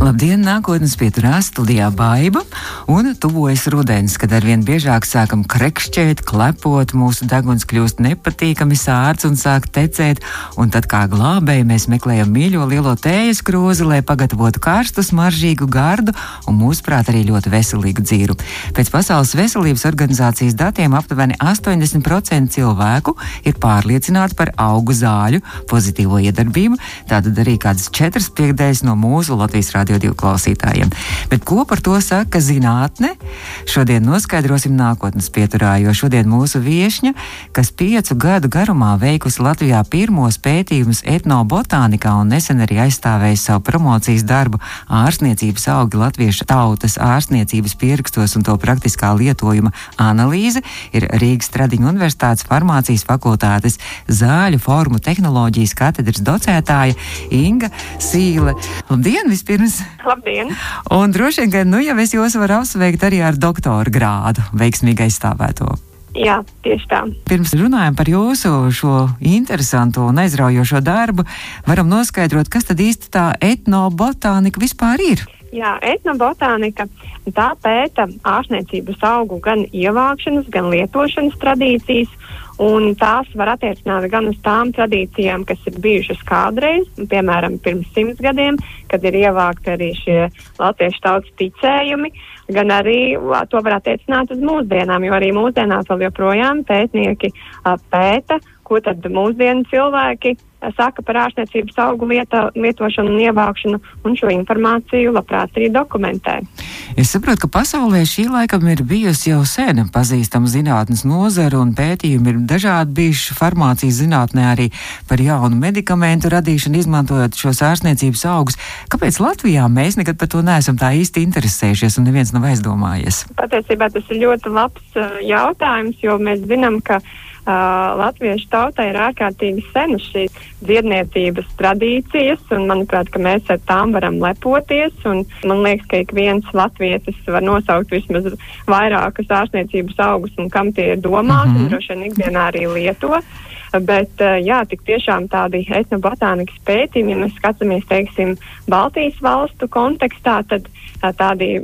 Labdien, nākotnes pieturā studijā Baiba, un tuvojas rudens, kad arvien biežāk sākam krekšķēt, klepot, mūsu deguns kļūst nepatīkami sārts un sāk tecēt, un tad kā glābēji mēs meklējam mīļo lielo tējas krūzi, lai pagatavotu karstu, smaržīgu gardu un mūsuprāt arī ļoti veselīgu dzīru. Pēc Pasaules veselības organizācijas datiem aptuveni 80% cilvēku ir pārliecināti par augu zāļu pozitīvo iedarbību, tātad arī kādas četras piekdēļas no mūsu Latvijas rādio Radio 2 klausītājiem. Bet ko par to saka zinātne? Šodien noskaidrosim nākotnes pieturā, jo šodien mūsu viesņa, kas piecu gadu garumā veikusi Latvijā pirmos pētījumus etnobotānikā un nesen arī aizstāvējusi savu promocijas darbu ārstniecības augi latviešu tautas ārstniecības pierakstos un to praktiskā lietojuma analīze, ir Rīgas Tradiņu Universitātes farmācijas fakultātes zāļu formu tehnoloģijas katedras docētāja Inga Sīle. Labdien! Vispirms Labdien! Un droši vien, ka nu, jau es jūs varu apsveikt arī ar doktora grādu, veiksmīgi aizstāvēto. Jā, tieši tā. Pirms runājam par jūsu šo interesanto un aizraujošo darbu, varam noskaidrot, kas tad īsti tā etnobotānika vispār ir. Jā, etnobotānika tā pēta ārstniecības augu gan ievākšanas, gan lietošanas tradīcijas, un tās var attiecināt gan uz tām tradīcijām, kas ir bijušas kādreiz, piemēram, pirms simts gadiem, kad ir ievākti arī šie latviešu tautas ticējumi, gan arī to var attiecināt uz mūsdienām, jo arī mūsdienās vēl joprojām pētnieki a, pēta, ko tad mūsdienu cilvēki saka par ārstniecības augu lieta, lietošanu un ievākšanu, un šo informāciju labprāt arī dokumentē. Es saprotu, ka pasaulē šī laikam ir bijusi jau sen pazīstama zinātnes nozara, un pētījumi ir dažādi bijuši farmācijas zinātnē arī par jaunu medikamentu radīšanu, izmantojot šos ārstniecības augus. Kāpēc Latvijā mēs nekad par to neesam tā īsti interesējušies, un neviens nav aizdomājies? Patiesībā tas ir ļoti labs uh, jautājums, jo mēs zinām, ka Uh, latviešu tautai ir ārkārtīgi senas šīs dziedniecības tradīcijas, un manuprāt, ka mēs ar tām varam lepoties. Man liekas, ka ik viens latvietis var nosaukt vismaz vairākas ārstniecības augus, un kam tie ir domāti, mm -hmm. un droši vien ikdienā arī lieto. Bet, uh, jā, tik tiešām tādi etnobotānikas pētījumi, ja mēs skatāmies, teiksim, Baltijas valstu kontekstā, tad uh, tādi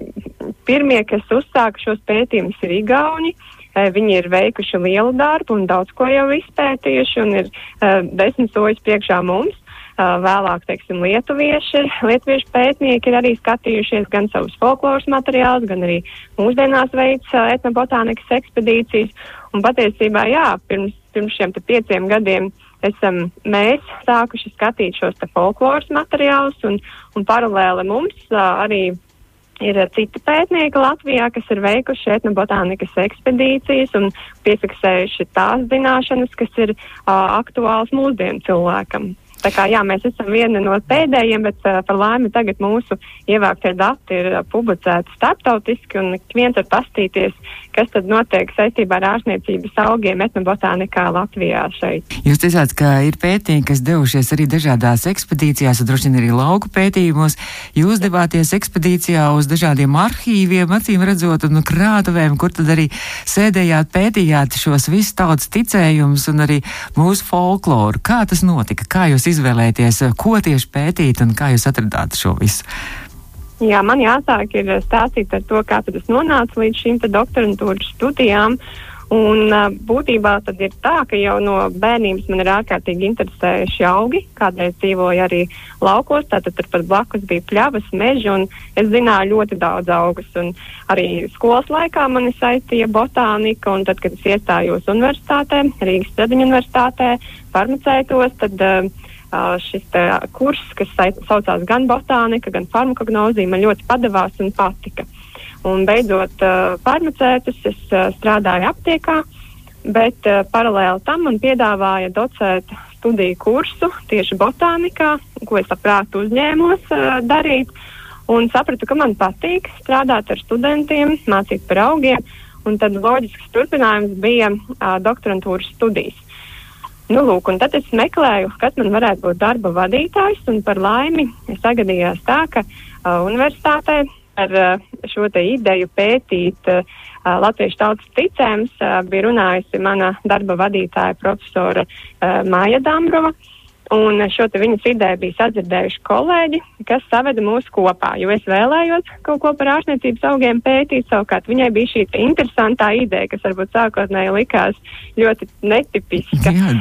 pirmie, kas uzsāka šos pētījumus, ir Igauni. Uh, Viņi ir veikuši lielu darbu un daudz ko jau izpētījuši un ir uh, desmit soļus priekšā mums. Uh, vēlāk, teiksim, lietuvieši, lietuviešu pētnieki ir arī skatījušies gan savus folkloras materiālus, gan arī mūsdienās veids uh, etnobotānikas ekspedīcijas. Un patiesībā, jā, pirms, pirms šiem pieciem gadiem esam mēs sākuši skatīt šos folkloras materiālus un, un paralēli mums arī Ir citi pētnieki Latvijā, kas ir veikuši etnobotānikas ekspedīcijas un piefiksējuši tās zināšanas, kas ir uh, aktuāls mūsdienu cilvēkam. Tā kā jā, mēs esam vieni no pēdējiem, bet uh, par laimi tagad mūsu ievāktie dati ir uh, publicēti starptautiski un ik viens var pastīties, kas tad notiek saistībā ar ārstniecības augiem etnobotānikā Latvijā šeit. Jūs teicāt, ka ir pētījumi, kas devušies arī dažādās ekspedīcijās, un droši vien arī lauku pētījumos. Jūs devāties ekspedīcijā uz dažādiem arhīviem, acīm redzot, un krātuvēm, kur tad arī sēdējāt, pētījāt šos visus tautas ticējumus un arī mūsu folkloru. Kā tas notika? Kā jūs izvēlēties, ko tieši pētīt un kā jūs atradāt šo visu? Jā, man jāsāk ir stāstīt par to, kā es nonācu līdz šīm doktorantūras studijām. Un būtībā tad ir tā, ka jau no bērnības man ir ārkārtīgi interesējuši augi. Kādreiz dzīvoju arī laukos, tātad turpat blakus bija pļavas, meži, un es zināju ļoti daudz augus. Un arī skolas laikā mani saistīja botānika, un tad, kad es iestājos universitātē, Rīgas Stradiņu universitātē, farmaceitos, tad uh, šis kurs, kas saucās gan botānika, gan farmakognozija, man ļoti padavās un patika. Un beidzot farmacētus es strādāju aptiekā, bet paralēli tam man piedāvāja docēt studiju kursu tieši botānikā, ko es labprāt uzņēmos darīt. Un sapratu, ka man patīk strādāt ar studentiem, mācīt par augiem, un tad loģisks turpinājums bija doktorantūras studijas. Nu, lūk, tad es meklēju, kas man varētu būt darba vadītājs, un par laimi sagadījās tā, ka uh, universitātē par šo te ideju pētīt latviešu tautas ticējums bija runājusi mana darba vadītāja profesora Māja Dambrova. Un šo viņas ideju bija sadzirdējuši kolēģi, kas saveda mūs kopā, jo es vēlējos kaut ko par ārstniecības augiem pētīt. Savukārt viņai bija šī interesantā ideja, kas varbūt sākotnēji likās ļoti netipiska. Jā.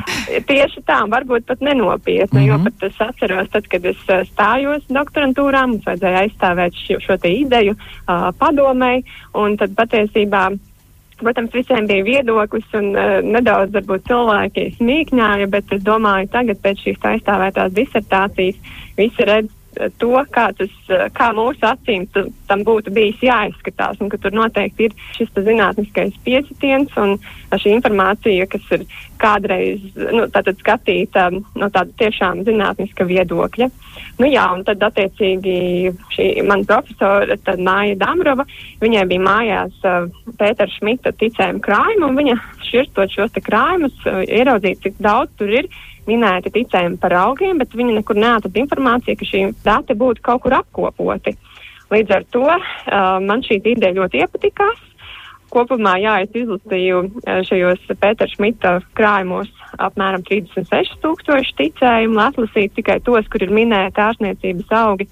Tieši tā, varbūt pat nenopietna, mm -hmm. jo mhm. pat es atceros, tad, kad es stājos doktorantūrā, mums vajadzēja aizstāvēt šo, šo te ideju uh, padomēji, un tad patiesībā Protams, visiem bija viedoklis un uh, nedaudz varbūt cilvēki smīkņāja, bet es domāju, tagad pēc šīs aizstāvētās disertācijas visi redz to, kā, tas, kā mūsu acīm tam būtu bijis jāizskatās, un ka tur noteikti ir šis zinātniskais piesitiens un šī informācija, kas ir kādreiz nu, skatīta no tāda tiešām zinātniska viedokļa. Nu, jā, un tad attiecīgi šī mana profesora, tad Māja Damrova, viņai bija mājās uh, Pētera Šmita ticējuma krājuma, un viņa šķirstot šos krājumus, uh, ieraudzīt, cik daudz tur ir minēti ticējumi par augiem, bet viņi nekur neatrada informāciju, ka šī dati būtu kaut kur apkopoti. Līdz ar to uh, man šī ideja ļoti iepatikās. Kopumā, jā, es izlasīju uh, šajos Pētera Šmita krājumos apmēram 36 tūkstoši ticējumu, atlasīju tikai tos, kur ir minēti ārstniecības augi.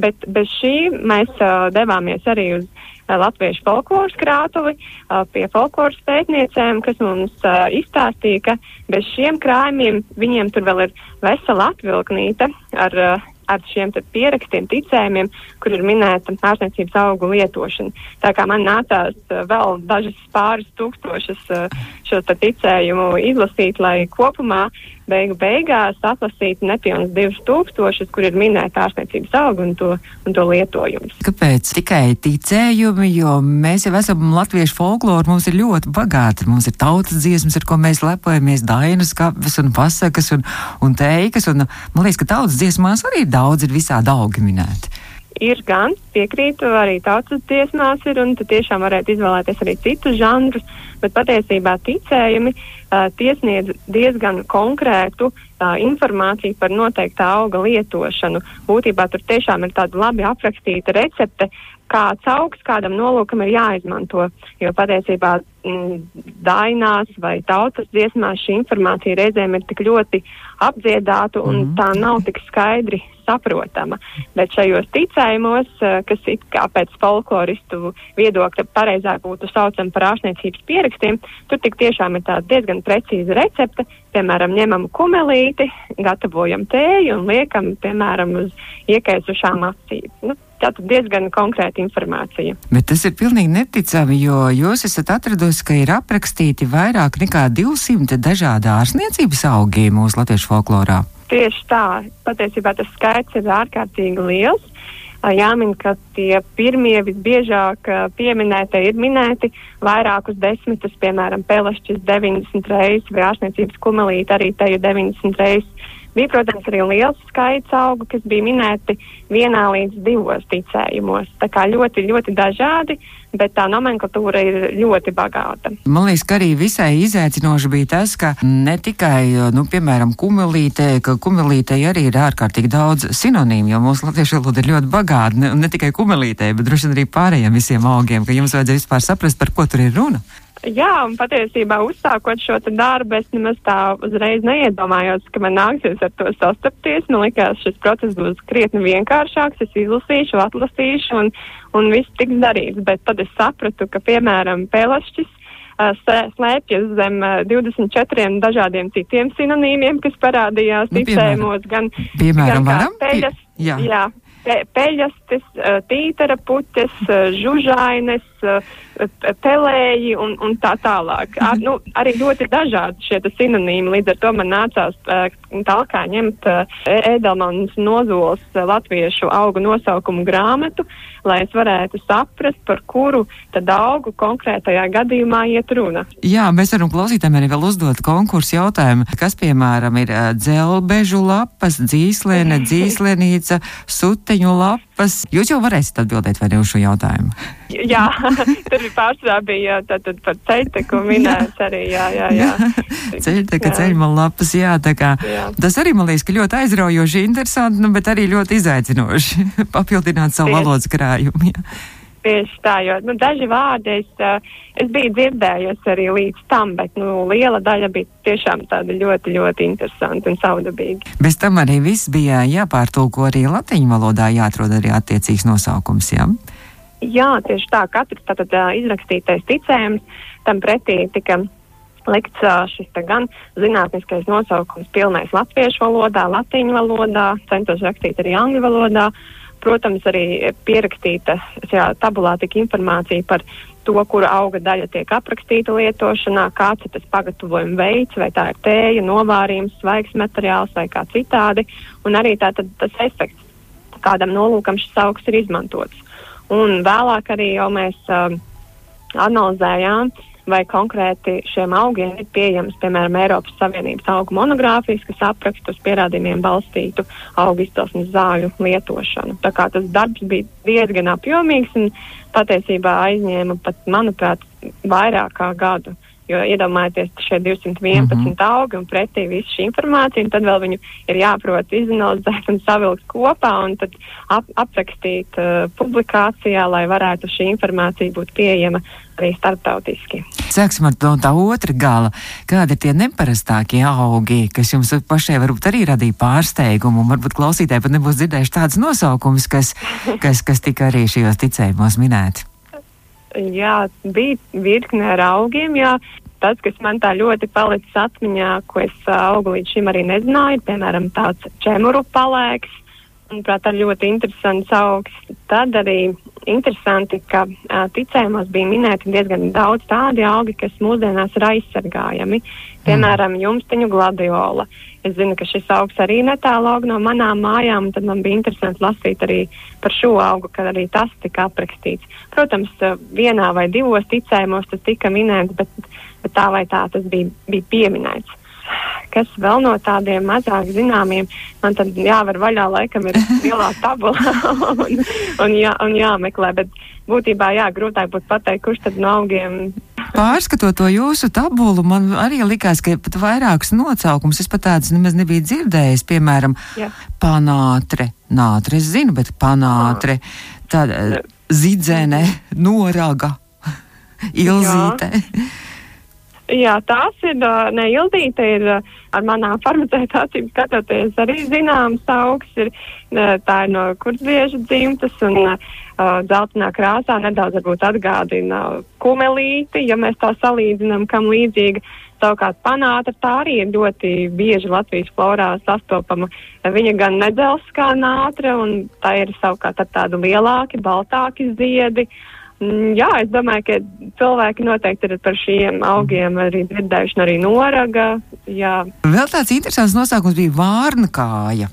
Bet bez šī mēs uh, devāmies arī uz uh, Latviešu folkloras krātuvi uh, pie folkloras pētniecēm, kas mums uh, izstāstīja, ka bez šiem krājumiem viņiem tur vēl ir vesela atvilknīte ar uh, ar šiem pierakstiem, ticējumiem, kur ir minēta ārstniecības augu lietošana. Tā kā man nācās uh, vēl dažas pāris tūkstošas uh, šo ticējumu izlasīt, lai kopumā beigu beigās atlasīt nepilnus divus tūkstošus, kur ir minēta ārstniecības auga un to, un to lietojums. Kāpēc? Tikai ticējumi, jo mēs jau esam latviešu folkloru, mums ir ļoti bagāti, mums ir tautas dziesmas, ar ko mēs lepojamies, dainas, kapes un pasakas un, un teikas, un man liekas, ka tautas dziesmās arī daudz ir visādi augi minēti ir gan, piekrītu, arī tautas dziesmās ir, un tu tiešām varētu izvēlēties arī citus žanrus, bet patiesībā ticējumi uh, tiesniedz diezgan konkrētu uh, informāciju par noteiktā auga lietošanu. Būtībā tur tiešām ir tāda labi aprakstīta recepte, kāds augs kādam nolūkam ir jāizmanto, jo patiesībā mm, dainās vai tautas dziesmās šī informācija reizēm ir tik ļoti apdziedāta un mm. tā nav tik skaidri saprotama. Bet šajos ticējumos, eh, kas it kā pēc folkloristu viedokļa pareizāk būtu saucam par ārstniecības pierakstiem, tur tik tiešām ir tāda diezgan precīza recepte. Piemēram, ņemam kumelīti, gatavojam tēju un liekam, piemēram, uz iekaisušām acīm. Nu, Tātad diezgan konkrēta informācija. Bet tas ir pilnīgi neticami, jo jūs esat atradusi, ka ir aprakstīti vairāk nekā 200 dažādi ārstniecības augi mūsu latviešu folklorā. Tieši tā, patiesībā tas skaits ir ārkārtīgi liels. Jāmin, ka tie pirmie visbiežāk pieminētie ir minēti vairākus desmitus, piemēram, pelešķis 90 reizes vai ārstniecības kumelīte arī te ir 90 reizes. Bija, protams, arī liels skaits augu, kas bija minēti vienā līdz divos ticējumos. Tā kā ļoti, ļoti dažādi, bet tā nomenklatūra ir ļoti bagāta. Man liekas, ka arī visai izaicinoši bija tas, ka ne tikai, nu, piemēram, kumelītē, ka kumelītē arī ir ārkārtīgi daudz sinonīmu, jo mūsu latviešu valoda ir ļoti bagāta, ne, ne tikai kumelītē, bet droši vien arī pārējiem visiem augiem, ka jums vajadzēja vispār saprast, par ko tur ir runa. Jā, un patiesībā uzsākot šo darbu, es nemaz tā uzreiz neiedomājos, ka man nāksies ar to sastapties. Man liekas, šis process būs krietni vienkāršāks. Es izlasīšu, atlasīšu, un, un viss tiks darīts. Bet tad es sapratu, ka, piemēram, pelašķis slēpjas zem 24 dažādiem citiem sinonīmiem, kas parādījās nu, ticējumos, gan, piemēram, gan peļas. Jā. jā pe, peļastes, tītara puķes, žužaines, pelēji un, un tā tālāk. Ar, nu, arī ļoti dažādi šie sinonīmi, līdz ar to man nācās tālāk ņemt Ēdelmanas nozols latviešu augu nosaukumu grāmatu, lai es varētu saprast, par kuru tad augu konkrētajā gadījumā iet runa. Jā, mēs varam klausītājiem arī vēl uzdot konkursu jautājumu, kas piemēram ir dzelbežu lapas, dzīslēne, dzīslenīca, suteņu lapas. Jūs jau varēsiet atbildēt vai ne uz šo jautājumu? Jā, tur bija pārsvarā bija tātad par ceļteku minēts arī, jā, jā, jā. Ceļteka, ceļman lapas, jā, tā kā. Jā. Tas arī man liekas, ka ļoti aizraujoši, interesanti, nu, bet arī ļoti izaicinoši papildināt savu valodas krājumu. Jā. Tieši tā, jo nu, daži vārdi es, uh, es biju dzirdējusi arī līdz tam, bet nu, liela daļa bija tiešām tāda ļoti, ļoti interesanta un saudabīga. Bez tam arī viss bija jāpārtulko arī latīņu valodā, jāatrod arī attiecīgs nosaukums. Ja? Jā, tieši tā, katrs tātad uh, izrakstītais ticējums tam pretī tika likts uh, šis gan zinātniskais nosaukums pilnais latviešu valodā, latīņu valodā, centos rakstīt arī angļu valodā. Uh, Protams, arī pierakstīta šajā tabulā tika informācija par to, kura auga daļa tiek aprakstīta lietošanā, kāds ir tas pagatavojuma veids, vai tā ir tēja, novārījums, svaigs materiāls vai kā citādi, un arī tātad tas efekts, kādam nolūkam šis augs ir izmantots. Un vēlāk arī jau mēs uh, analizējām uh, vai konkrēti šiem augiem ir pieejams, piemēram, Eiropas Savienības augu monogrāfijas, kas apraksta uz pierādījumiem balstītu augu izcelsmes zāļu lietošanu. Tā kā tas darbs bija diezgan apjomīgs un patiesībā aizņēma pat, manuprāt, vairāk kā gadu. Jo iedomājieties, šie 211 mm -hmm. augi un pretī visu šī informācija, un tad vēl viņu ir jāprot izanalizēt un savilkt kopā un tad ap, aprakstīt uh, publikācijā, lai varētu šī informācija būt pieejama arī starptautiski. Sāksim ar to tā otra gala. Kādi ir tie neparastākie augi, kas jums pašai varbūt arī radīja pārsteigumu, un varbūt klausītāji pat nebūs dzirdējuši tādas nosaukumus, kas, kas, kas tika arī šajos ticējumos minēti? Jā, bija virkne ar augiem. Jā. Tas, kas man tā ļoti palicis atmiņā, ko es augu līdz šim arī nezināju, piemēram, tāds čemuru palēks, manuprāt, ir ļoti interesants augs. Tad arī interesanti, ka uh, ticējumos bija minēti diezgan daudz tādi augi, kas mūsdienās ir aizsargājami. Piemēram, mm. jumsteņu gladiola. Es zinu, ka šis augs arī netālu aug no manām mājām, un tad man bija interesanti lasīt arī par šo augu, kad arī tas tika aprakstīts. Protams, vienā vai divos ticējumos tas tika minēts, bet, bet tā vai tā tas bija, bija pieminēts. Kas vēl no tādiem mazāk zināmiem, man tad jāvar vaļā, laikam ir lielā tabula un, un, jā, un jāmeklē, bet būtībā jā, grūtāk būtu pateikt, kurš tad no augiem Pārskatot to jūsu tabulu, man arī likās, ka pat vairākas nocaukums es pat tādas nemaz nebiju dzirdējis. Piemēram, Jā. panātre, nātre, es zinu, bet panātre, tāda zidzene, noraga, ilzīte. Jā. Jā, tās ir, ne Ildīte ir ar manām farmaceita acīm skatoties arī zināms augs, ir, tā ir no kurzvieža dzimtas un uh, dzeltenā krāsā nedaudz varbūt atgādina kumelīti, ja mēs tā salīdzinām, kam līdzīga. Savukārt panāta tā arī ir ļoti bieži Latvijas florā sastopama. Viņa gan nedzels kā nātra, un tā ir savukārt ar tādu lielāki, baltāki ziedi. Mm, jā, es domāju, ka cilvēki noteikti ir par šiem augiem arī dzirdējuši, arī noraga. Jā. Vēl tāds interesants nosaukums bija vārna kāja.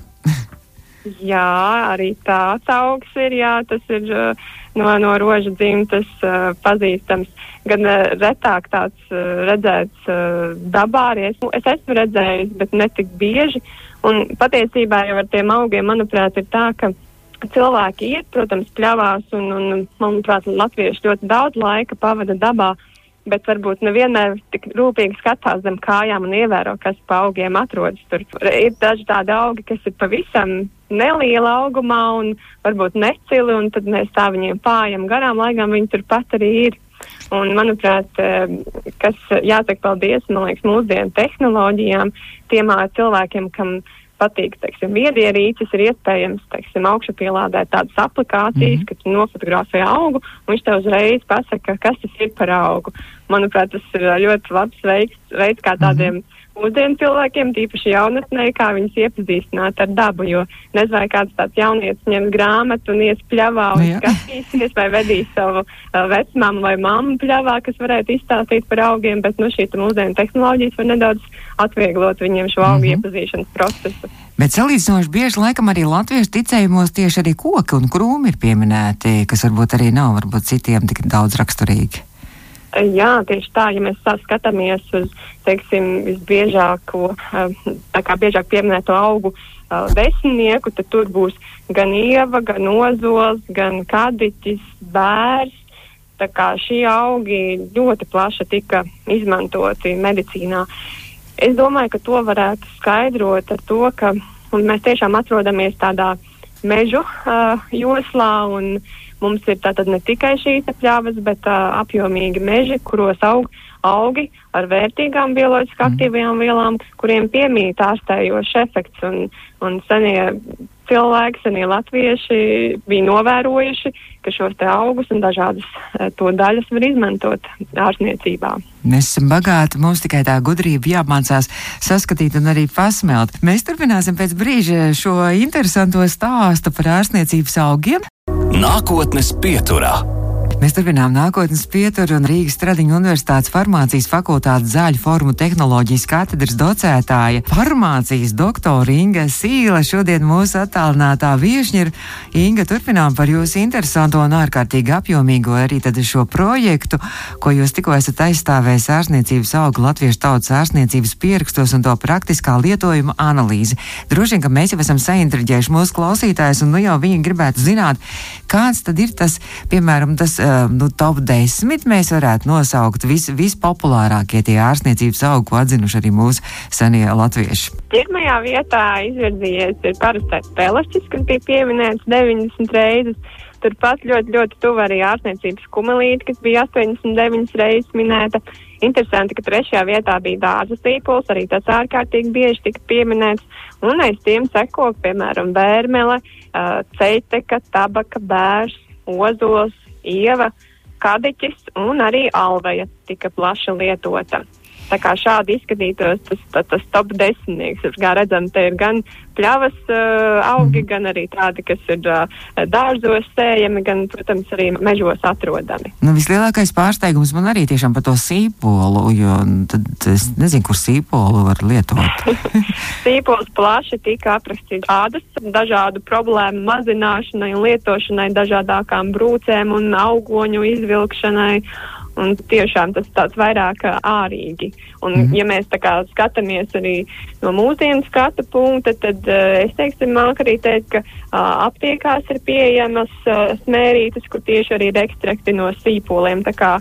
Jā, arī tāds augs ir, jā, tas ir uh, no, no roža dzimtas uh, pazīstams. Gan uh, retāk tāds uh, redzēts uh, dabā arī. Es, es esmu redzējis, bet ne tik bieži. Un patiesībā jau ar tiem augiem, manuprāt, ir tā, ka cilvēki iet, protams, pļavās un, un manuprāt, latvieši ļoti daudz laika pavada dabā. Bet varbūt nevienmēr tik rūpīgi skatās zem kājām un ievēro, kas pa augiem atrodas. Tur ir daži tādi augi, kas ir pavisam neliela augumā un varbūt necili, un tad mēs tā viņiem pājam garām, lai gan viņi turpat arī ir. Un, manuprāt, eh, kas jāsaka paldies, man liekas, mūsdienu tehnoloģijām, tiem cilvēkiem, kam patīk, teiksim, viedierīces, ir iespējams, teiksim, augšu pielādēt tādas aplikācijas, mm -hmm. ka tu nofotografē augu, un viņš tev uzreiz pasaka, kas tas ir par augu. Manuprāt, tas ir ļoti labs veids, veids kā tādiem mm -hmm mūsdienu cilvēkiem, tīpaši jaunatnē, kā viņus iepazīstināt ar dabu. Jo nezinu, vai kāds tāds jaunietis ņems grāmatu un ies pļavā un nu, skatīsies, vai vedīs savu uh, vecmāmu vai mammu pļavā, kas varētu izstāstīt par augiem, bet nu, šī mūsdienu tehnoloģijas var nedaudz atvieglot viņiem šo augu mm -hmm. iepazīšanas procesu. Bet salīdzinoši bieži laikam arī latviešu ticējumos tieši arī koki un krūmi ir pieminēti, kas varbūt arī nav varbūt citiem tik daudz raksturīgi. Jā, tieši tā, ja mēs skatāmies uz, teiksim, visbiežāko, eh, biežāk pieminēto augu uh, desmitnieku, tad tur būs gan ieva, gan ozols, gan kadiķis, bērs. Tā kā šie augi ļoti plaši tika izmantoti medicīnā. Es domāju, ka to varētu skaidrot ar to, ka mēs tiešām atrodamies tādā mežu uh, joslā. Mums ir tātad ne tikai šīs pļavas, bet uh, apjomīgi meži, kuros aug augi ar vērtīgām bioloģiski mhm. aktīvajām vielām, kuriem piemīt ārstējošs efekts. Un, un senie cilvēki, senie latvieši bija novērojuši, ka šos te augus un dažādas to daļas var izmantot ārstniecībā. Mēs esam bagāti, mums tikai tā gudrība jāmācās saskatīt un arī pasmelt. Mēs turpināsim pēc brīža šo interesanto stāstu par ārstniecības augiem. Nākotnes pieturā. Mēs turpinām nākotnes pieturu un Rīgas Tradiņu Universitātes farmācijas fakultātes zāļu formu tehnoloģijas katedras docētāja farmācijas doktora Inga Sīla. Šodien mūsu attālinātā viešņa ir Inga. Turpinām par jūsu interesanto un ārkārtīgi apjomīgo arī šo projektu, ko jūs tikko esat aizstāvējis ārsniecības augu latviešu tautas ārsniecības pierakstos un to praktiskā lietojuma analīzi. Droši vien, ka mēs jau esam saintriģējuši mūsu klausītājus un nu jau viņi gribētu zināt, kāds tad ir tas, piemēram, tas nu, top 10 mēs varētu nosaukt vis, vispopulārākie tie ārstniecības augi, ko atzinuši arī mūsu senie latvieši. Pirmajā vietā izvirzījies ir parastais pelašķis, kas bija pieminēts 90 reizes. Turpat ļoti, ļoti tuvu arī ārstniecības kumelīte, kas bija 89 reizes minēta. Interesanti, ka trešajā vietā bija dārza sīpols, arī tas ārkārtīgi bieži tika pieminēts. Un aiz tiem seko, piemēram, vērmele, uh, ceiteka, tabaka, bērs, ozols, ieva, kadiķis un arī alveja tika plaši lietota. Tā kā šādi izskatītos tas, tas, tas top desmitnieks, kā redzam, te ir gan pļavas uh, augi, mm. gan arī tādi, kas ir uh, dārzos sējami, gan, protams, arī mežos atrodami. Nu, vislielākais pārsteigums man arī tiešām par to sīpolu, jo tad es nezinu, kur sīpolu var lietot. Sīpols plaši tika aprakstīts ādas dažādu problēmu mazināšanai lietošanai, dažādākām brūcēm un augoņu izvilkšanai. Un tiešām tas tāds vairāk ārīgi. Un, mm -hmm. ja mēs tā kā skatāmies arī no mūsdienu skatu punkta, tad uh, es teiksim, māku arī teikt, ka uh, aptiekās ir pieejamas uh, smērītes, kur tieši arī ir ekstrakti no sīpoliem. Tā kā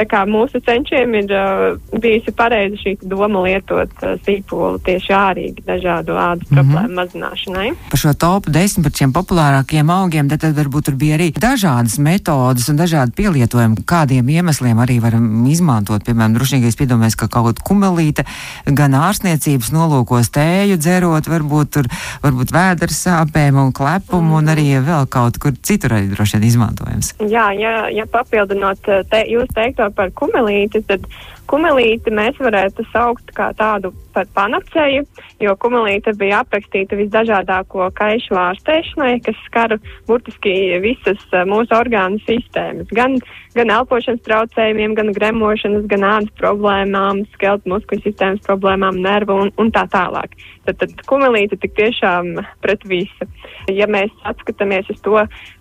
Tā kā mūsu cenšiem ir uh, bijusi pareiza šī doma lietot uh, sīpolu tieši ārīgi dažādu ādas mm -hmm. problēmu mazināšanai. Par šo top 10 par šiem populārākiem augiem, tad, tad varbūt tur bija arī dažādas metodas un dažādi pielietojumi, kādiem iemesliem arī varam izmantot. Piemēram, es piedomājos, ka kaut kāda kumelīte gan ārstniecības nolūkos tēju dzerot, varbūt tur, varbūt vēders sāpēm un klepumu mm -hmm. un arī vēl kaut kur citur arī droši vien izmantojams. Jā, ja, ja papildinot te, jūs teikto par kumelīti, tad kumelīti mēs varētu saukt kā tādu par panacēju, jo kumelīte bija aprakstīta visdažādāko kaišu ārstēšanai, kas skar burtiski visas mūsu orgānu sistēmas. Gan, gan elpošanas traucējumiem, gan gremošanas, gan ādas problēmām, skelta muskuļu sistēmas problēmām, nervu un, un tā tālāk. Tad, tad kumelīte tik tiešām pret visu. Ja mēs atskatāmies uz to,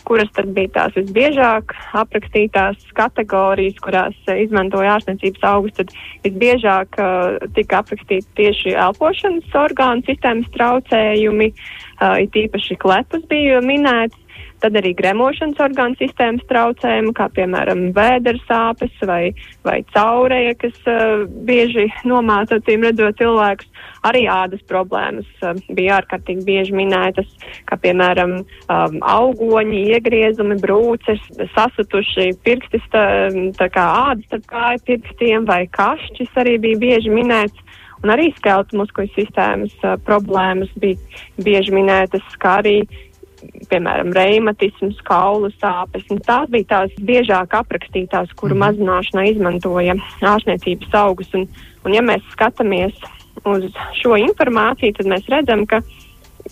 kuras tad bija tās visbiežāk aprakstītās kategorijas, kurās izmantoja ārstniecības augus, tad visbiežāk uh, tika aprakstīti tieši elpošanas orgānu sistēmas traucējumi, uh, it īpaši klepus bija minēts, tad arī gremošanas orgānu sistēmas traucējumi, kā piemēram vēders sāpes vai, vai caureja, kas uh, bieži nomāca acīm redzot cilvēkus. Arī ādas problēmas uh, bija ārkārtīgi bieži minētas, kā piemēram um, augoņi, iegriezumi, brūces, sasutuši pirkstis, tā, tā kā ādas starp kāju pirkstiem vai kašķis arī bija bieži minēts. Un arī skeltu muskuļu sistēmas uh, problēmas bija bieži minētas, kā arī, piemēram, reimatisms, kaulu sāpes. Un tās bija tās biežāk aprakstītās, kuru mm. mazināšanai izmantoja ārstniecības augus. Un, un ja mēs skatāmies uz šo informāciju, tad mēs redzam, ka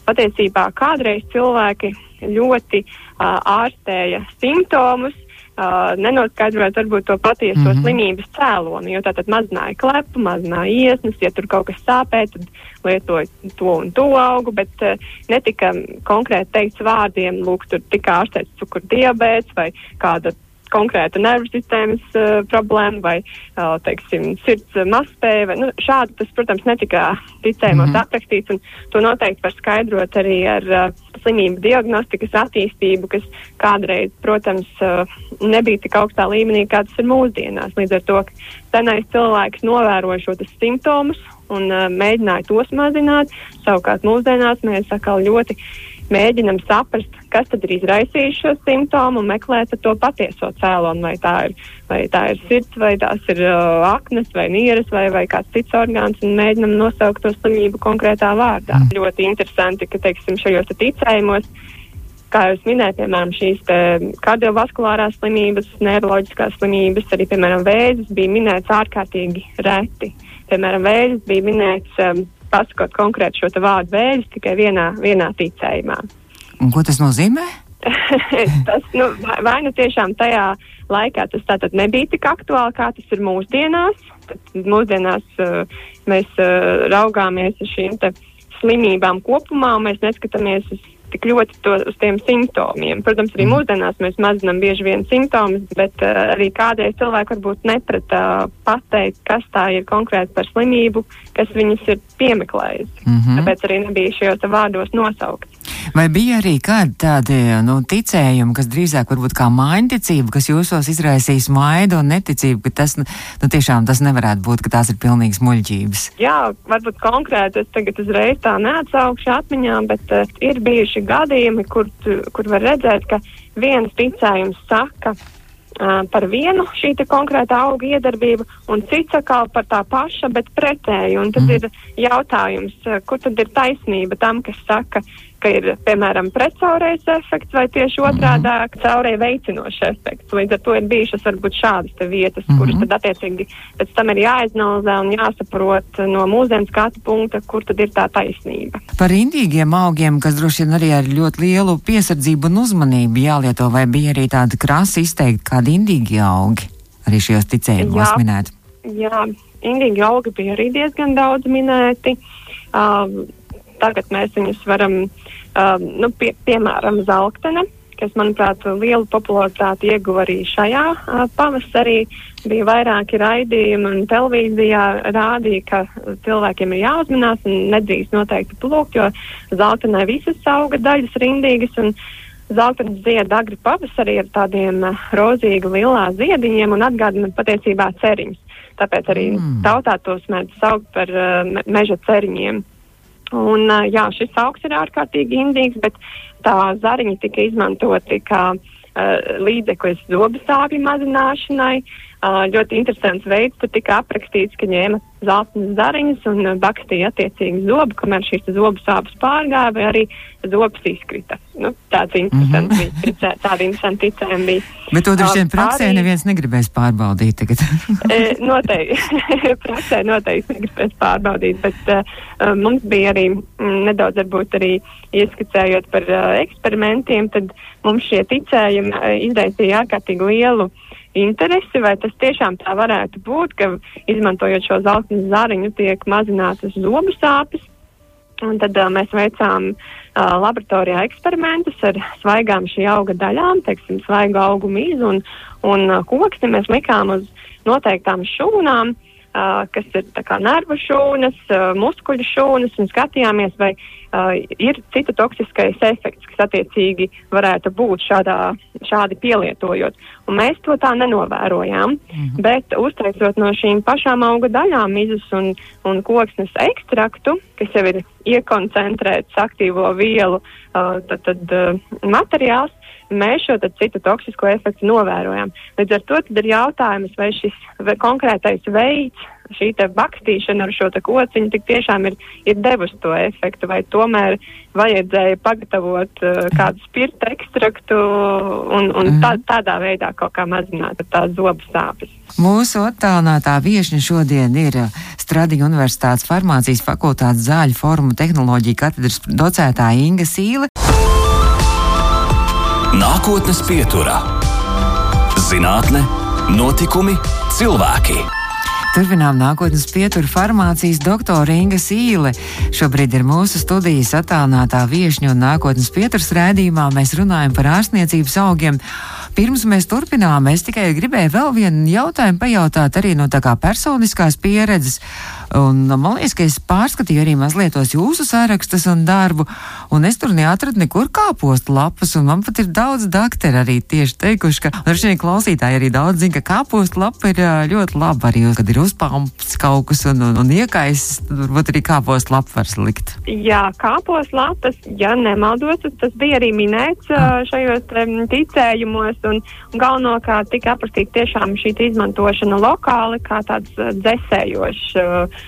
patiesībā kādreiz cilvēki ļoti uh, ārstēja simptomus, uh, nenoskaidrot varbūt to patieso mm -hmm. slimības cēloni, jo tātad mazināja klepu, mazināja iesnas, ja tur kaut kas sāpē, tad lietoja to un to augu, bet uh, netika konkrēti teikts vārdiem, lūk, tur tika ārstēts cukur diabēts vai kāda konkrēta nervu sistēmas uh, problēma vai, uh, teiksim, sirds mazspēja. Nu, šādi tas, protams, netika ticējumos mm -hmm. aprakstīts, un to noteikti var skaidrot arī ar uh, slimību diagnostikas attīstību, kas kādreiz, protams, uh, nebija tik augstā līmenī, kā tas ir mūsdienās. Līdz ar to, ka senais cilvēks novēroja šo simptomus un uh, mēģināja tos mazināt, savukārt mūsdienās mēs atkal ļoti mēģinam saprast, kas tad ir izraisījis šo simptomu un meklēt to patieso cēloni, vai tā ir, vai tā ir sirds, vai tās ir uh, aknes, vai nieres, vai, vai kāds cits orgāns, un mēģinam nosaukt to slimību konkrētā vārdā. Mm. Ļoti interesanti, ka, teiksim, šajos ticējumos, kā jau es minēju, piemēram, šīs kardiovaskulārās slimības, neiroloģiskās slimības, arī, piemēram, vēzis bija minēts ārkārtīgi reti. Piemēram, vēzis bija minēts um, pasakot konkrēti šo vārdu vēļus tikai vienā, vienā ticējumā. Un ko tas nozīmē? tas nu, vai, nu tiešām tajā laikā tas tātad nebija tik aktuāli, kā tas ir mūsdienās. Tad mūsdienās uh, mēs uh, raugāmies uz šīm slimībām kopumā, un mēs neskatāmies uz tik ļoti to, uz tiem simptomiem. Protams, arī mm. mūsdienās mēs mazinām bieži vien simptomus, bet uh, arī kādreiz cilvēki varbūt neprata uh, pateikt, kas tā ir konkrēti par slimību, kas viņus ir piemeklējusi. Mm -hmm. Tāpēc arī nebija šajos vārdos nosaukts. Vai bija arī kādi tādi nu, ticējumi, kas drīzāk varbūt kā mājiņticība, kas jūsos izraisīs maidu un neticību, ka tas nu, tiešām tas nevarētu būt, ka tās ir pilnīgas muļķības? Jā, varbūt konkrēti es tagad uzreiz tā neatsaukšu atmiņā, bet uh, ir bijuši gadījumi, kur, kur var redzēt, ka viens ticējums saka, par vienu šī konkrēta auga iedarbību, un cits atkal par tā paša, bet pretēji. Un tad mm. ir jautājums, kur tad ir taisnība tam, kas saka, ka ir, piemēram, pretcaurējs efekts vai tieši otrādā mm -hmm. caurēja veicinošs efekts. Līdz ar to ir bijušas varbūt šādas vietas, mm -hmm. kuras tad attiecīgi pēc tam ir jāizanalizē un jāsaprot no mūsdienu skatu punkta, kur tad ir tā taisnība. Par indīgiem augiem, kas droši vien arī ar ļoti lielu piesardzību un uzmanību jālieto, vai bija arī tāda krasa izteikti kādi indīgi augi arī šajos ticējumos minēti? Jā, indīgi augi bija arī diezgan daudz minēti. Um, tagad mēs viņus varam, um, nu, pie, piemēram, zeltene, kas, manuprāt, lielu popularitāti ieguva arī šajā uh, pavasarī. Bija vairāki raidījumi un televīzijā rādīja, ka cilvēkiem ir jāuzmanās un nedrīkst noteikti plūkt, jo zeltenē visas auga daļas rindīgas un zeltenes zied agri pavasarī ar tādiem uh, rozīgi lilā ziediņiem un atgādina patiesībā ceriņus. Tāpēc arī mm. tautā tos mēdz saukt par uh, meža ceriņiem. Un, jā, šis augs ir ārkārtīgi indīgs, bet tā zariņa tika izmantoti kā uh, līdzeklis zobu sāpju mazināšanai. Uh, ļoti interesants veids, tur tika aprakstīts, ka ņēma zeltainas zariņas un bakstīja attiecīgi zobu, kamēr šīs zobu sāpes pārgāja vai arī zobs izkrita. Nu, tāds interesants mm -hmm. bija, tāda interesanta ticējuma bija. Bet to droši vien praksē arī, neviens negribēs pārbaudīt tagad. e, noteikti, praksē noteikti negribēs pārbaudīt, bet uh, mums bija arī m, nedaudz varbūt arī ieskicējot par uh, eksperimentiem, tad mums šie ticējumi uh, izraisīja ārkārtīgi lielu uh, interesi, vai tas tiešām tā varētu būt, ka izmantojot šo zelta zariņu tiek mazinātas zobu sāpes. Un tad uh, mēs veicām uh, laboratorijā eksperimentus ar svaigām šī auga daļām, teiksim, svaigu augu mīzu un, un uh, koksni mēs likām uz noteiktām šūnām, uh, kas ir kā nervu šūnas, uh, muskuļu šūnas, un skatījāmies, vai uh, ir cita toksiskais efekts, kas attiecīgi varētu būt šādā, šādi pielietojot. Un mēs to tā nenovērojām, -hmm. bet uztaisot no šīm pašām auga daļām mizus un, un koksnes ekstraktu, kas jau ir iekoncentrēts aktīvo vielu uh, tad, tad, uh, materiāls, mēs šo citu toksisko efektu novērojam. Līdz ar to ir jautājums, vai šis vai konkrētais veids, šī bakstīšana ar šo kociņu tik tiešām ir, ir devusi to efektu, vai tomēr vajadzēja pagatavot uh, kādu spirta ekstraktu un, un tā, mhm. tādā veidā kaut kā mazināt tās zobu sāpes. Mūsu attālinātā viešņa šodien ir uh, Stradiņa Universitātes farmācijas fakultātes zāļu formu tehnoloģija katedras docētāja Inga Sīle. Nākotnes pieturā - zinātne, notikumi, cilvēki. Turpinām nākotnes pieturu farmācijas doktora Inga Sīle. Šobrīd ir mūsu studijas attālinātā viešņa un nākotnes pieturas rēdījumā. Mēs runājam par ārstniecības augiem. Pirms mēs turpinām, es tikai gribēju vēl vienu jautājumu pajautāt arī no tā kā personiskās pieredzes. Un, man liekas, ka es pārskatīju arī mazliet tos jūsu sārakstus un darbu, un es tur neatradu nekur kāpostu lapas, un man pat ir daudz dakteri arī tieši teikuši, ka, un šie klausītāji arī daudz zina, ka kāpostu lapa ir ļoti laba arī, kad ir uzpamps kaut kas un, un, un iekais, varbūt arī kāpostu lapu var slikt. Jā, kāpostu lapas, ja nemaldos, tas bija arī minēts ah. šajos ticējumos, un, un galvenokārt tika aprakstīta tiešām šī izmantošana lokāli kā tāds dzēsējošs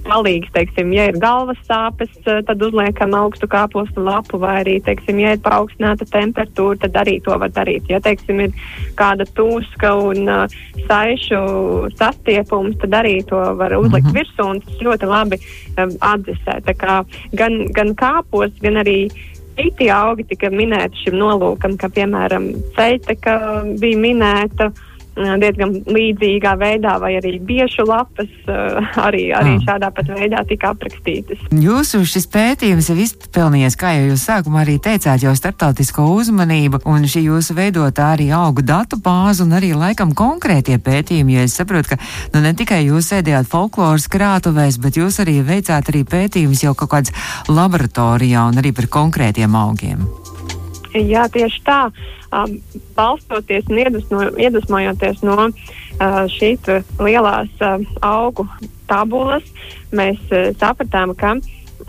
palīgs, teiksim, ja ir galvas sāpes, eh, tad uzliekam augstu kāpostu lapu, vai arī, teiksim, ja ir paaugstināta temperatūra, tad arī to var darīt. Ja, teiksim, ir kāda tūska un uh, saišu sastiepums, tad arī to var uzlikt mm -hmm. virsū, un tas ļoti labi um, atdzesē. Tā kā gan, gan kāpos, gan arī citi augi tika minēti šim nolūkam, kā piemēram ceļta, ka bija minēta. Uh, diezgan līdzīgā veidā, vai arī biešu lapas arī, arī ah. šādā pat veidā tika aprakstītas. Jūsu šis pētījums ir izpelnījies, kā jau jūs sākumā arī teicāt, jau starptautisko uzmanību, un šī jūsu veidotā arī augu datu bāze un arī laikam konkrētie pētījumi, jo es saprotu, ka nu, ne tikai jūs sēdījāt folkloras krātuvēs, bet jūs arī veicāt arī pētījumus jau kaut kāds laboratorijā un arī par konkrētiem augiem. Jā, tieši tā. Um, balstoties un iedvesmo, iedvesmojoties no uh, šīs lielās uh, augu tabulas, mēs uh, sapratām, ka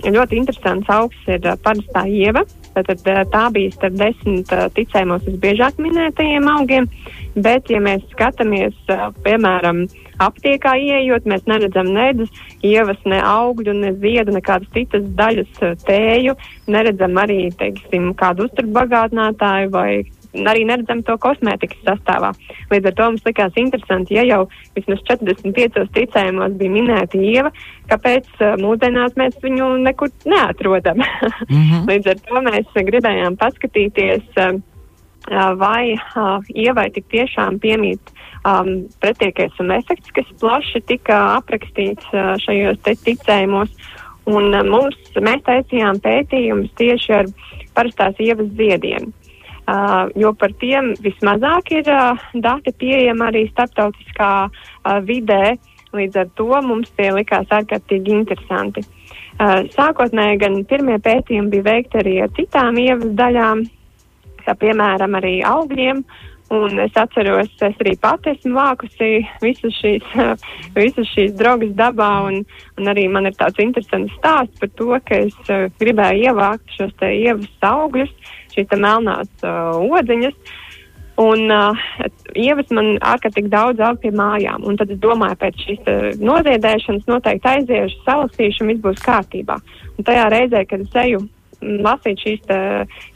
ļoti interesants augs ir uh, parastā ieva. Tad, uh, tā bija starp desmit uh, ticējumos visbiežāk minētajiem augiem, bet, ja mēs skatāmies, uh, piemēram, aptiekā ieejot, mēs neredzam nedz ievas, ne augļu, ne ziedu, nekādas citas daļas tēju, neredzam arī, teiksim, kādu uzturbagātinātāju vai arī neredzam to kosmētikas sastāvā. Līdz ar to mums likās interesanti, ja jau vismaz 45 ticējumos bija minēta ieva, kāpēc uh, mūsdienās mēs viņu nekur neatrodam. mm -hmm. Līdz ar to mēs gribējām paskatīties, uh, vai uh, ievai tik tiešām piemīt um, pretiekais un efekts, kas plaši tika aprakstīts uh, šajos ticējumos. Un uh, mums, mēs taisījām pētījumus tieši ar parastās ievas ziediem. Uh, jo par tiem vismazāk ir uh, dati pieejami arī starptautiskā uh, vidē. Līdz ar to mums tie likās ārkārtīgi interesanti. Uh, sākotnēji gan pirmie pētījumi bija veikti arī ar citām ievas daļām, kā piemēram arī augļiem. Un es atceros, es arī pati esmu vākusi visas šīs, visas šīs drogas dabā, un, un arī man ir tāds interesants stāsts par to, ka es gribēju ievākt šos ievas augļus, šīs melnās uh, odziņas. Un uh, ievas man ārkārtīgi daudz aug pie mājām. Un tad es domāju, pēc šīs uh, noziedēšanas noteikti aiziešu, salasīšu, un viss būs kārtībā. Un tajā reizē, kad es eju mm, lasīt šīs te,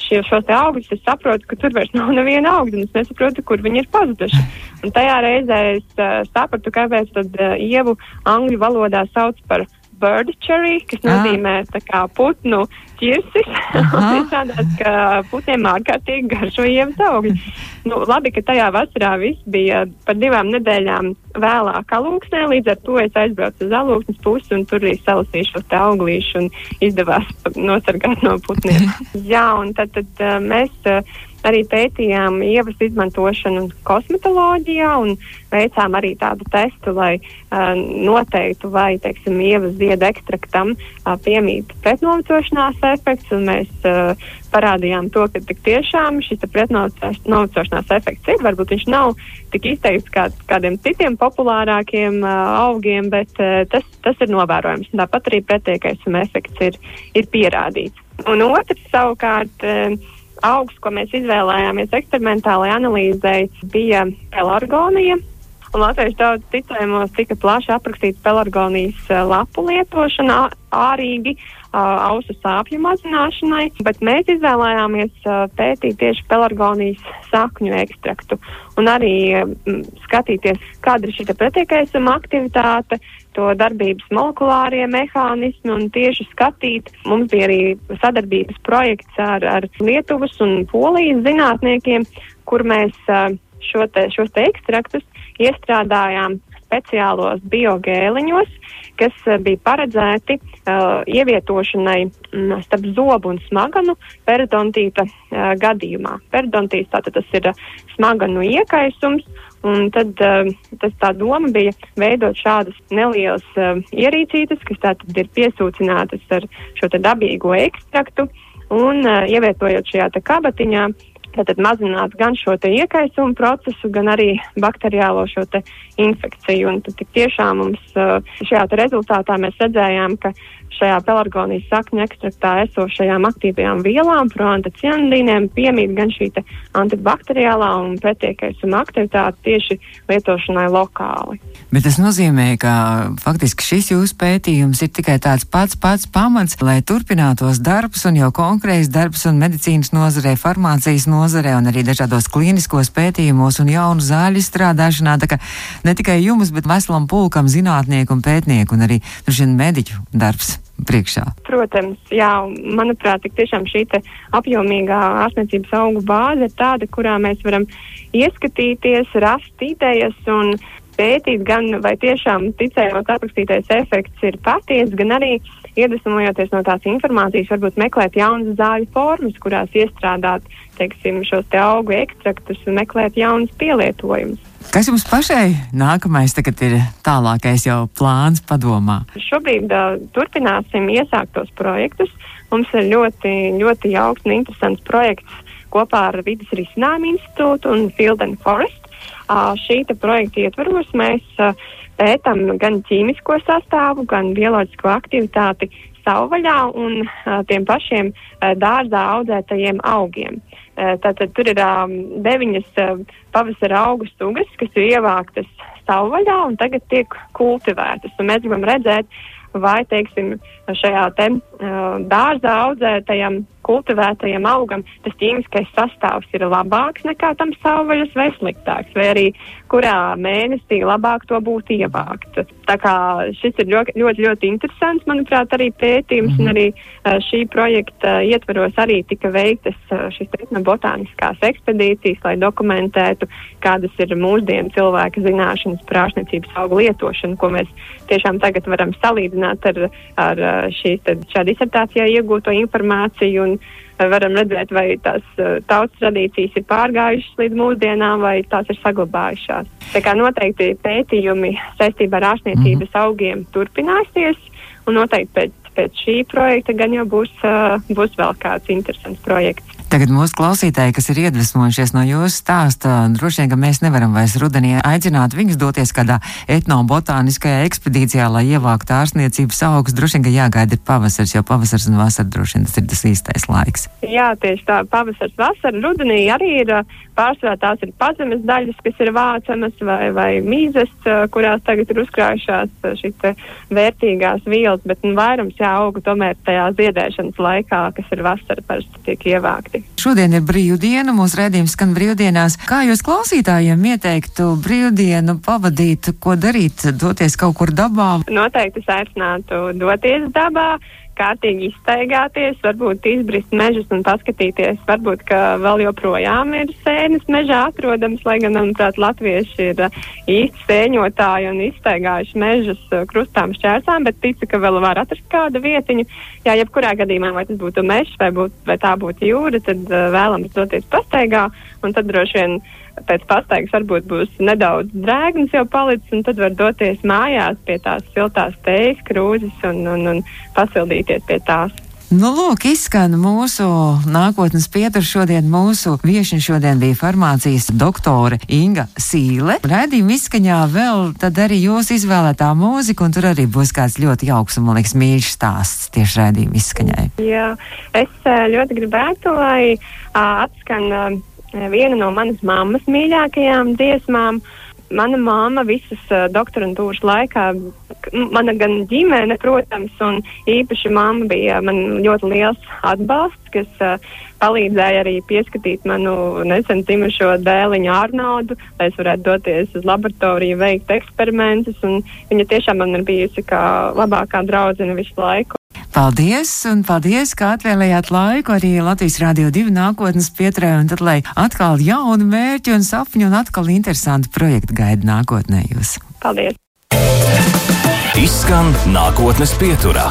šie, šos augļus, es saprotu, ka tur vairs nav neviena augļa, un es nesaprotu, kur viņi ir pazuduši. Un tajā reizē es uh, sapratu, kāpēc tad uh, ievu angļu valodā sauc par bird cherry, kas ah. nozīmē tā kā putnu ķirsis. Izrādās, ka putniem ārkārtīgi garšo ievas augļi. Nu, labi, ka tajā vasarā viss bija par divām nedēļām vēlāk alūksnē, līdz ar to es aizbraucu uz alūksnes pusi un tur arī salasīju šo te auglīšu un izdevās nosargāt no putniem. Jā, un tad, tad uh, mēs. Uh, arī pētījām ievas izmantošanu kosmetoloģijā un veicām arī tādu testu, lai uh, noteiktu, vai, teiksim, ievas ziedu ekstraktam uh, piemīt pretnovecošanās efekts, mēs uh, parādījām to, ka tiešām šis pretnovecošanās efekts ir. Varbūt viņš nav tik izteikts kā kādiem citiem populārākiem uh, augiem, bet uh, tas, tas ir novērojams. Tāpat arī pretiekais efekts ir, ir pierādīts. Un otrs savukārt. Uh, augs, ko mēs izvēlējāmies eksperimentālajai analīzei, bija pelargonija. Un latviešu daudz ticējumos tika plaši aprakstīts pelargonijas uh, lapu lietošana ārīgi uh, ausu sāpju mazināšanai, bet mēs izvēlējāmies uh, pētīt tieši pelargonijas sakņu ekstraktu un arī skatīties, kāda ir šī pretiekaisuma aktivitāte, to darbības molekulārie mehānismi un tieši skatīt. Mums bija arī sadarbības projekts ar, ar Lietuvas un Polijas zinātniekiem, kur mēs šo te, šos te ekstraktus iestrādājām speciālos biogēliņos, kas uh, bija paredzēti uh, ievietošanai mm, starp zobu un smaganu periodontīta uh, gadījumā. Periodontīts tātad tas ir uh, smaganu iekaisums, un tad uh, tas tā doma bija veidot šādas nelielas uh, ierīcītes, kas tātad ir piesūcinātas ar šo dabīgo ekstraktu, un uh, ievietojot šajā kabatiņā, Tātad mazināt gan šo iekaisumu procesu, gan arī bakteriālo šo infekciju. Un tad tiešām mums šajā rezultātā mēs redzējām, ka šajā pelargonijas sakņu ekstraktā esošajām aktīvajām vielām, proantocianidīniem, piemīt gan šī antibakteriālā un pretiekaisuma aktivitāte tieši lietošanai lokāli. Bet tas nozīmē, ka faktiski šis jūsu pētījums ir tikai tāds pats pats pamats, lai turpinātos darbs un jau konkrēts darbs un medicīnas nozarē, farmācijas nozarē un arī dažādos klīniskos pētījumos un jaunu zāļu izstrādāšanā. Tā kā ne tikai jums, bet veselam pulkam zinātnieku un pētnieku un arī, droši vien, mediķu darbs priekšā? Protams, jā, manuprāt, tiešām šī apjomīgā ārstniecības augu bāze ir tāda, kurā mēs varam ieskatīties, rast idejas un pētīt gan vai tiešām ticējot aprakstītais efekts ir patiesa, gan arī iedvesmojoties no tās informācijas, varbūt meklēt jaunas zāļu formas, kurās iestrādāt, teiksim, šos te augu ekstraktus un meklēt jaunas pielietojumus. Kas jums pašai nākamais tagad ir tālākais jau plāns padomā? Šobrīd uh, turpināsim iesāktos projektus. Mums ir ļoti, ļoti jauks un interesants projekts kopā ar Vides risinājumu institūtu un Field and Forest. Uh, šī projekta ietvaros mēs uh, pētām gan ķīmisko sastāvu, gan bioloģisko aktivitāti savvaļā un uh, tiem pašiem uh, dārzā audzētajiem augiem. Uh, tātad tur ir um, deviņas uh, pavasara augu sugas, kas ir ievāktas savvaļā un tagad tiek kultivētas. Un mēs gribam redzēt, vai, teiksim, šajā te dārzā audzētajam kultivētajam augam tas ķīmiskais sastāvs ir labāks nekā tam savvaļas vai sliktāks, vai arī kurā mēnesī labāk to būtu ievākt. Tā kā šis ir ļoti, ļoti, ļoti interesants, manuprāt, arī pētījums, mm -hmm. un arī uh, šī projekta ietveros arī tika veiktas šīs etnobotāniskās ekspedīcijas, lai dokumentētu, kādas ir mūsdienu cilvēka zināšanas par ārstniecības augu lietošanu, ko mēs tiešām tagad varam salīdzināt ar, ar šīs šā disertācijā iegūto informāciju un varam redzēt, vai tās uh, tautas tradīcijas ir pārgājušas līdz mūsdienām, vai tās ir saglabājušās. Tā kā noteikti pētījumi saistībā ar ārstniecības mm. augiem turpināsies, un noteikti pēc, pēc šī projekta gan jau būs, uh, būs vēl kāds interesants projekts. Tagad mūsu klausītāji, kas ir iedvesmojušies no jūsu stāsta, droši vien, ka mēs nevaram vairs rudenī aicināt viņus doties kādā etnobotāniskajā ekspedīcijā, lai ievāktu ārstniecības augus. Droši vien, ka jāgaida ir pavasars, jo pavasars un vasara droši vien tas ir tas īstais laiks. Jā, tieši tā, pavasars, vasara, rudenī arī ir pārsvarā tās ir pazemes daļas, kas ir vācamas vai, vai mīzes, kurās tagad ir uzkrājušās šīs vērtīgās vielas, bet nu, vairums jā, augu tomēr tajā ziedēšanas laikā, kas ir vasara, parasti tiek ievākti. Šodien ir brīvdiena, mūsu redzējums skan brīvdienās. Kā jūs klausītājiem ieteiktu brīvdienu pavadīt, ko darīt, doties kaut kur dabā? Noteikti es aicinātu doties dabā kārtīgi iztaigāties, varbūt izbrist mežus un paskatīties. Varbūt, ka vēl joprojām ir sēnes mežā atrodams, lai gan, manuprāt, latvieši ir uh, īsti sēņotāji un iztaigājuši mežus uh, krustām šķērsām, bet ticu, ka vēl var atrast kādu vietiņu. Jā, jebkurā gadījumā, vai tas būtu mežs vai, būt, vai tā būtu jūra, tad uh, vēlams doties pastaigā un tad droši vien pēc pastaigas varbūt būs nedaudz drēgns jau palicis, un tad var doties mājās pie tās siltās tejas krūzes un, un, un pasildīties pie tās. Nu, lūk, izskan mūsu nākotnes pietur šodien. Mūsu viešņa šodien bija farmācijas doktore Inga Sīle. Raidījuma izskaņā vēl tad arī jūs izvēlētā mūzika, un tur arī būs kāds ļoti jauks un, man liekas, mīļš stāsts tieši raidījuma izskaņai. Jā, es ļoti gribētu, lai uh, atskan. Uh, viena no manas mammas mīļākajām dziesmām. Mana māma visas uh, doktorantūras laikā, mana gan ģimene, protams, un īpaši mamma bija man ļoti liels atbalsts, kas uh, palīdzēja arī pieskatīt manu nesen dzimušo dēliņu Arnaudu, lai es varētu doties uz laboratoriju, veikt eksperimentus, un viņa tiešām man ir bijusi kā labākā draudzene visu laiku. Paldies, un paldies, ka atvēlējāt laiku arī Latvijas Rādio 2 nākotnes pieturē, un tad, lai atkal jauni mērķi un sapņi un atkal interesanti projekti gaida nākotnē jūs. Paldies! Izskan nākotnes pieturā.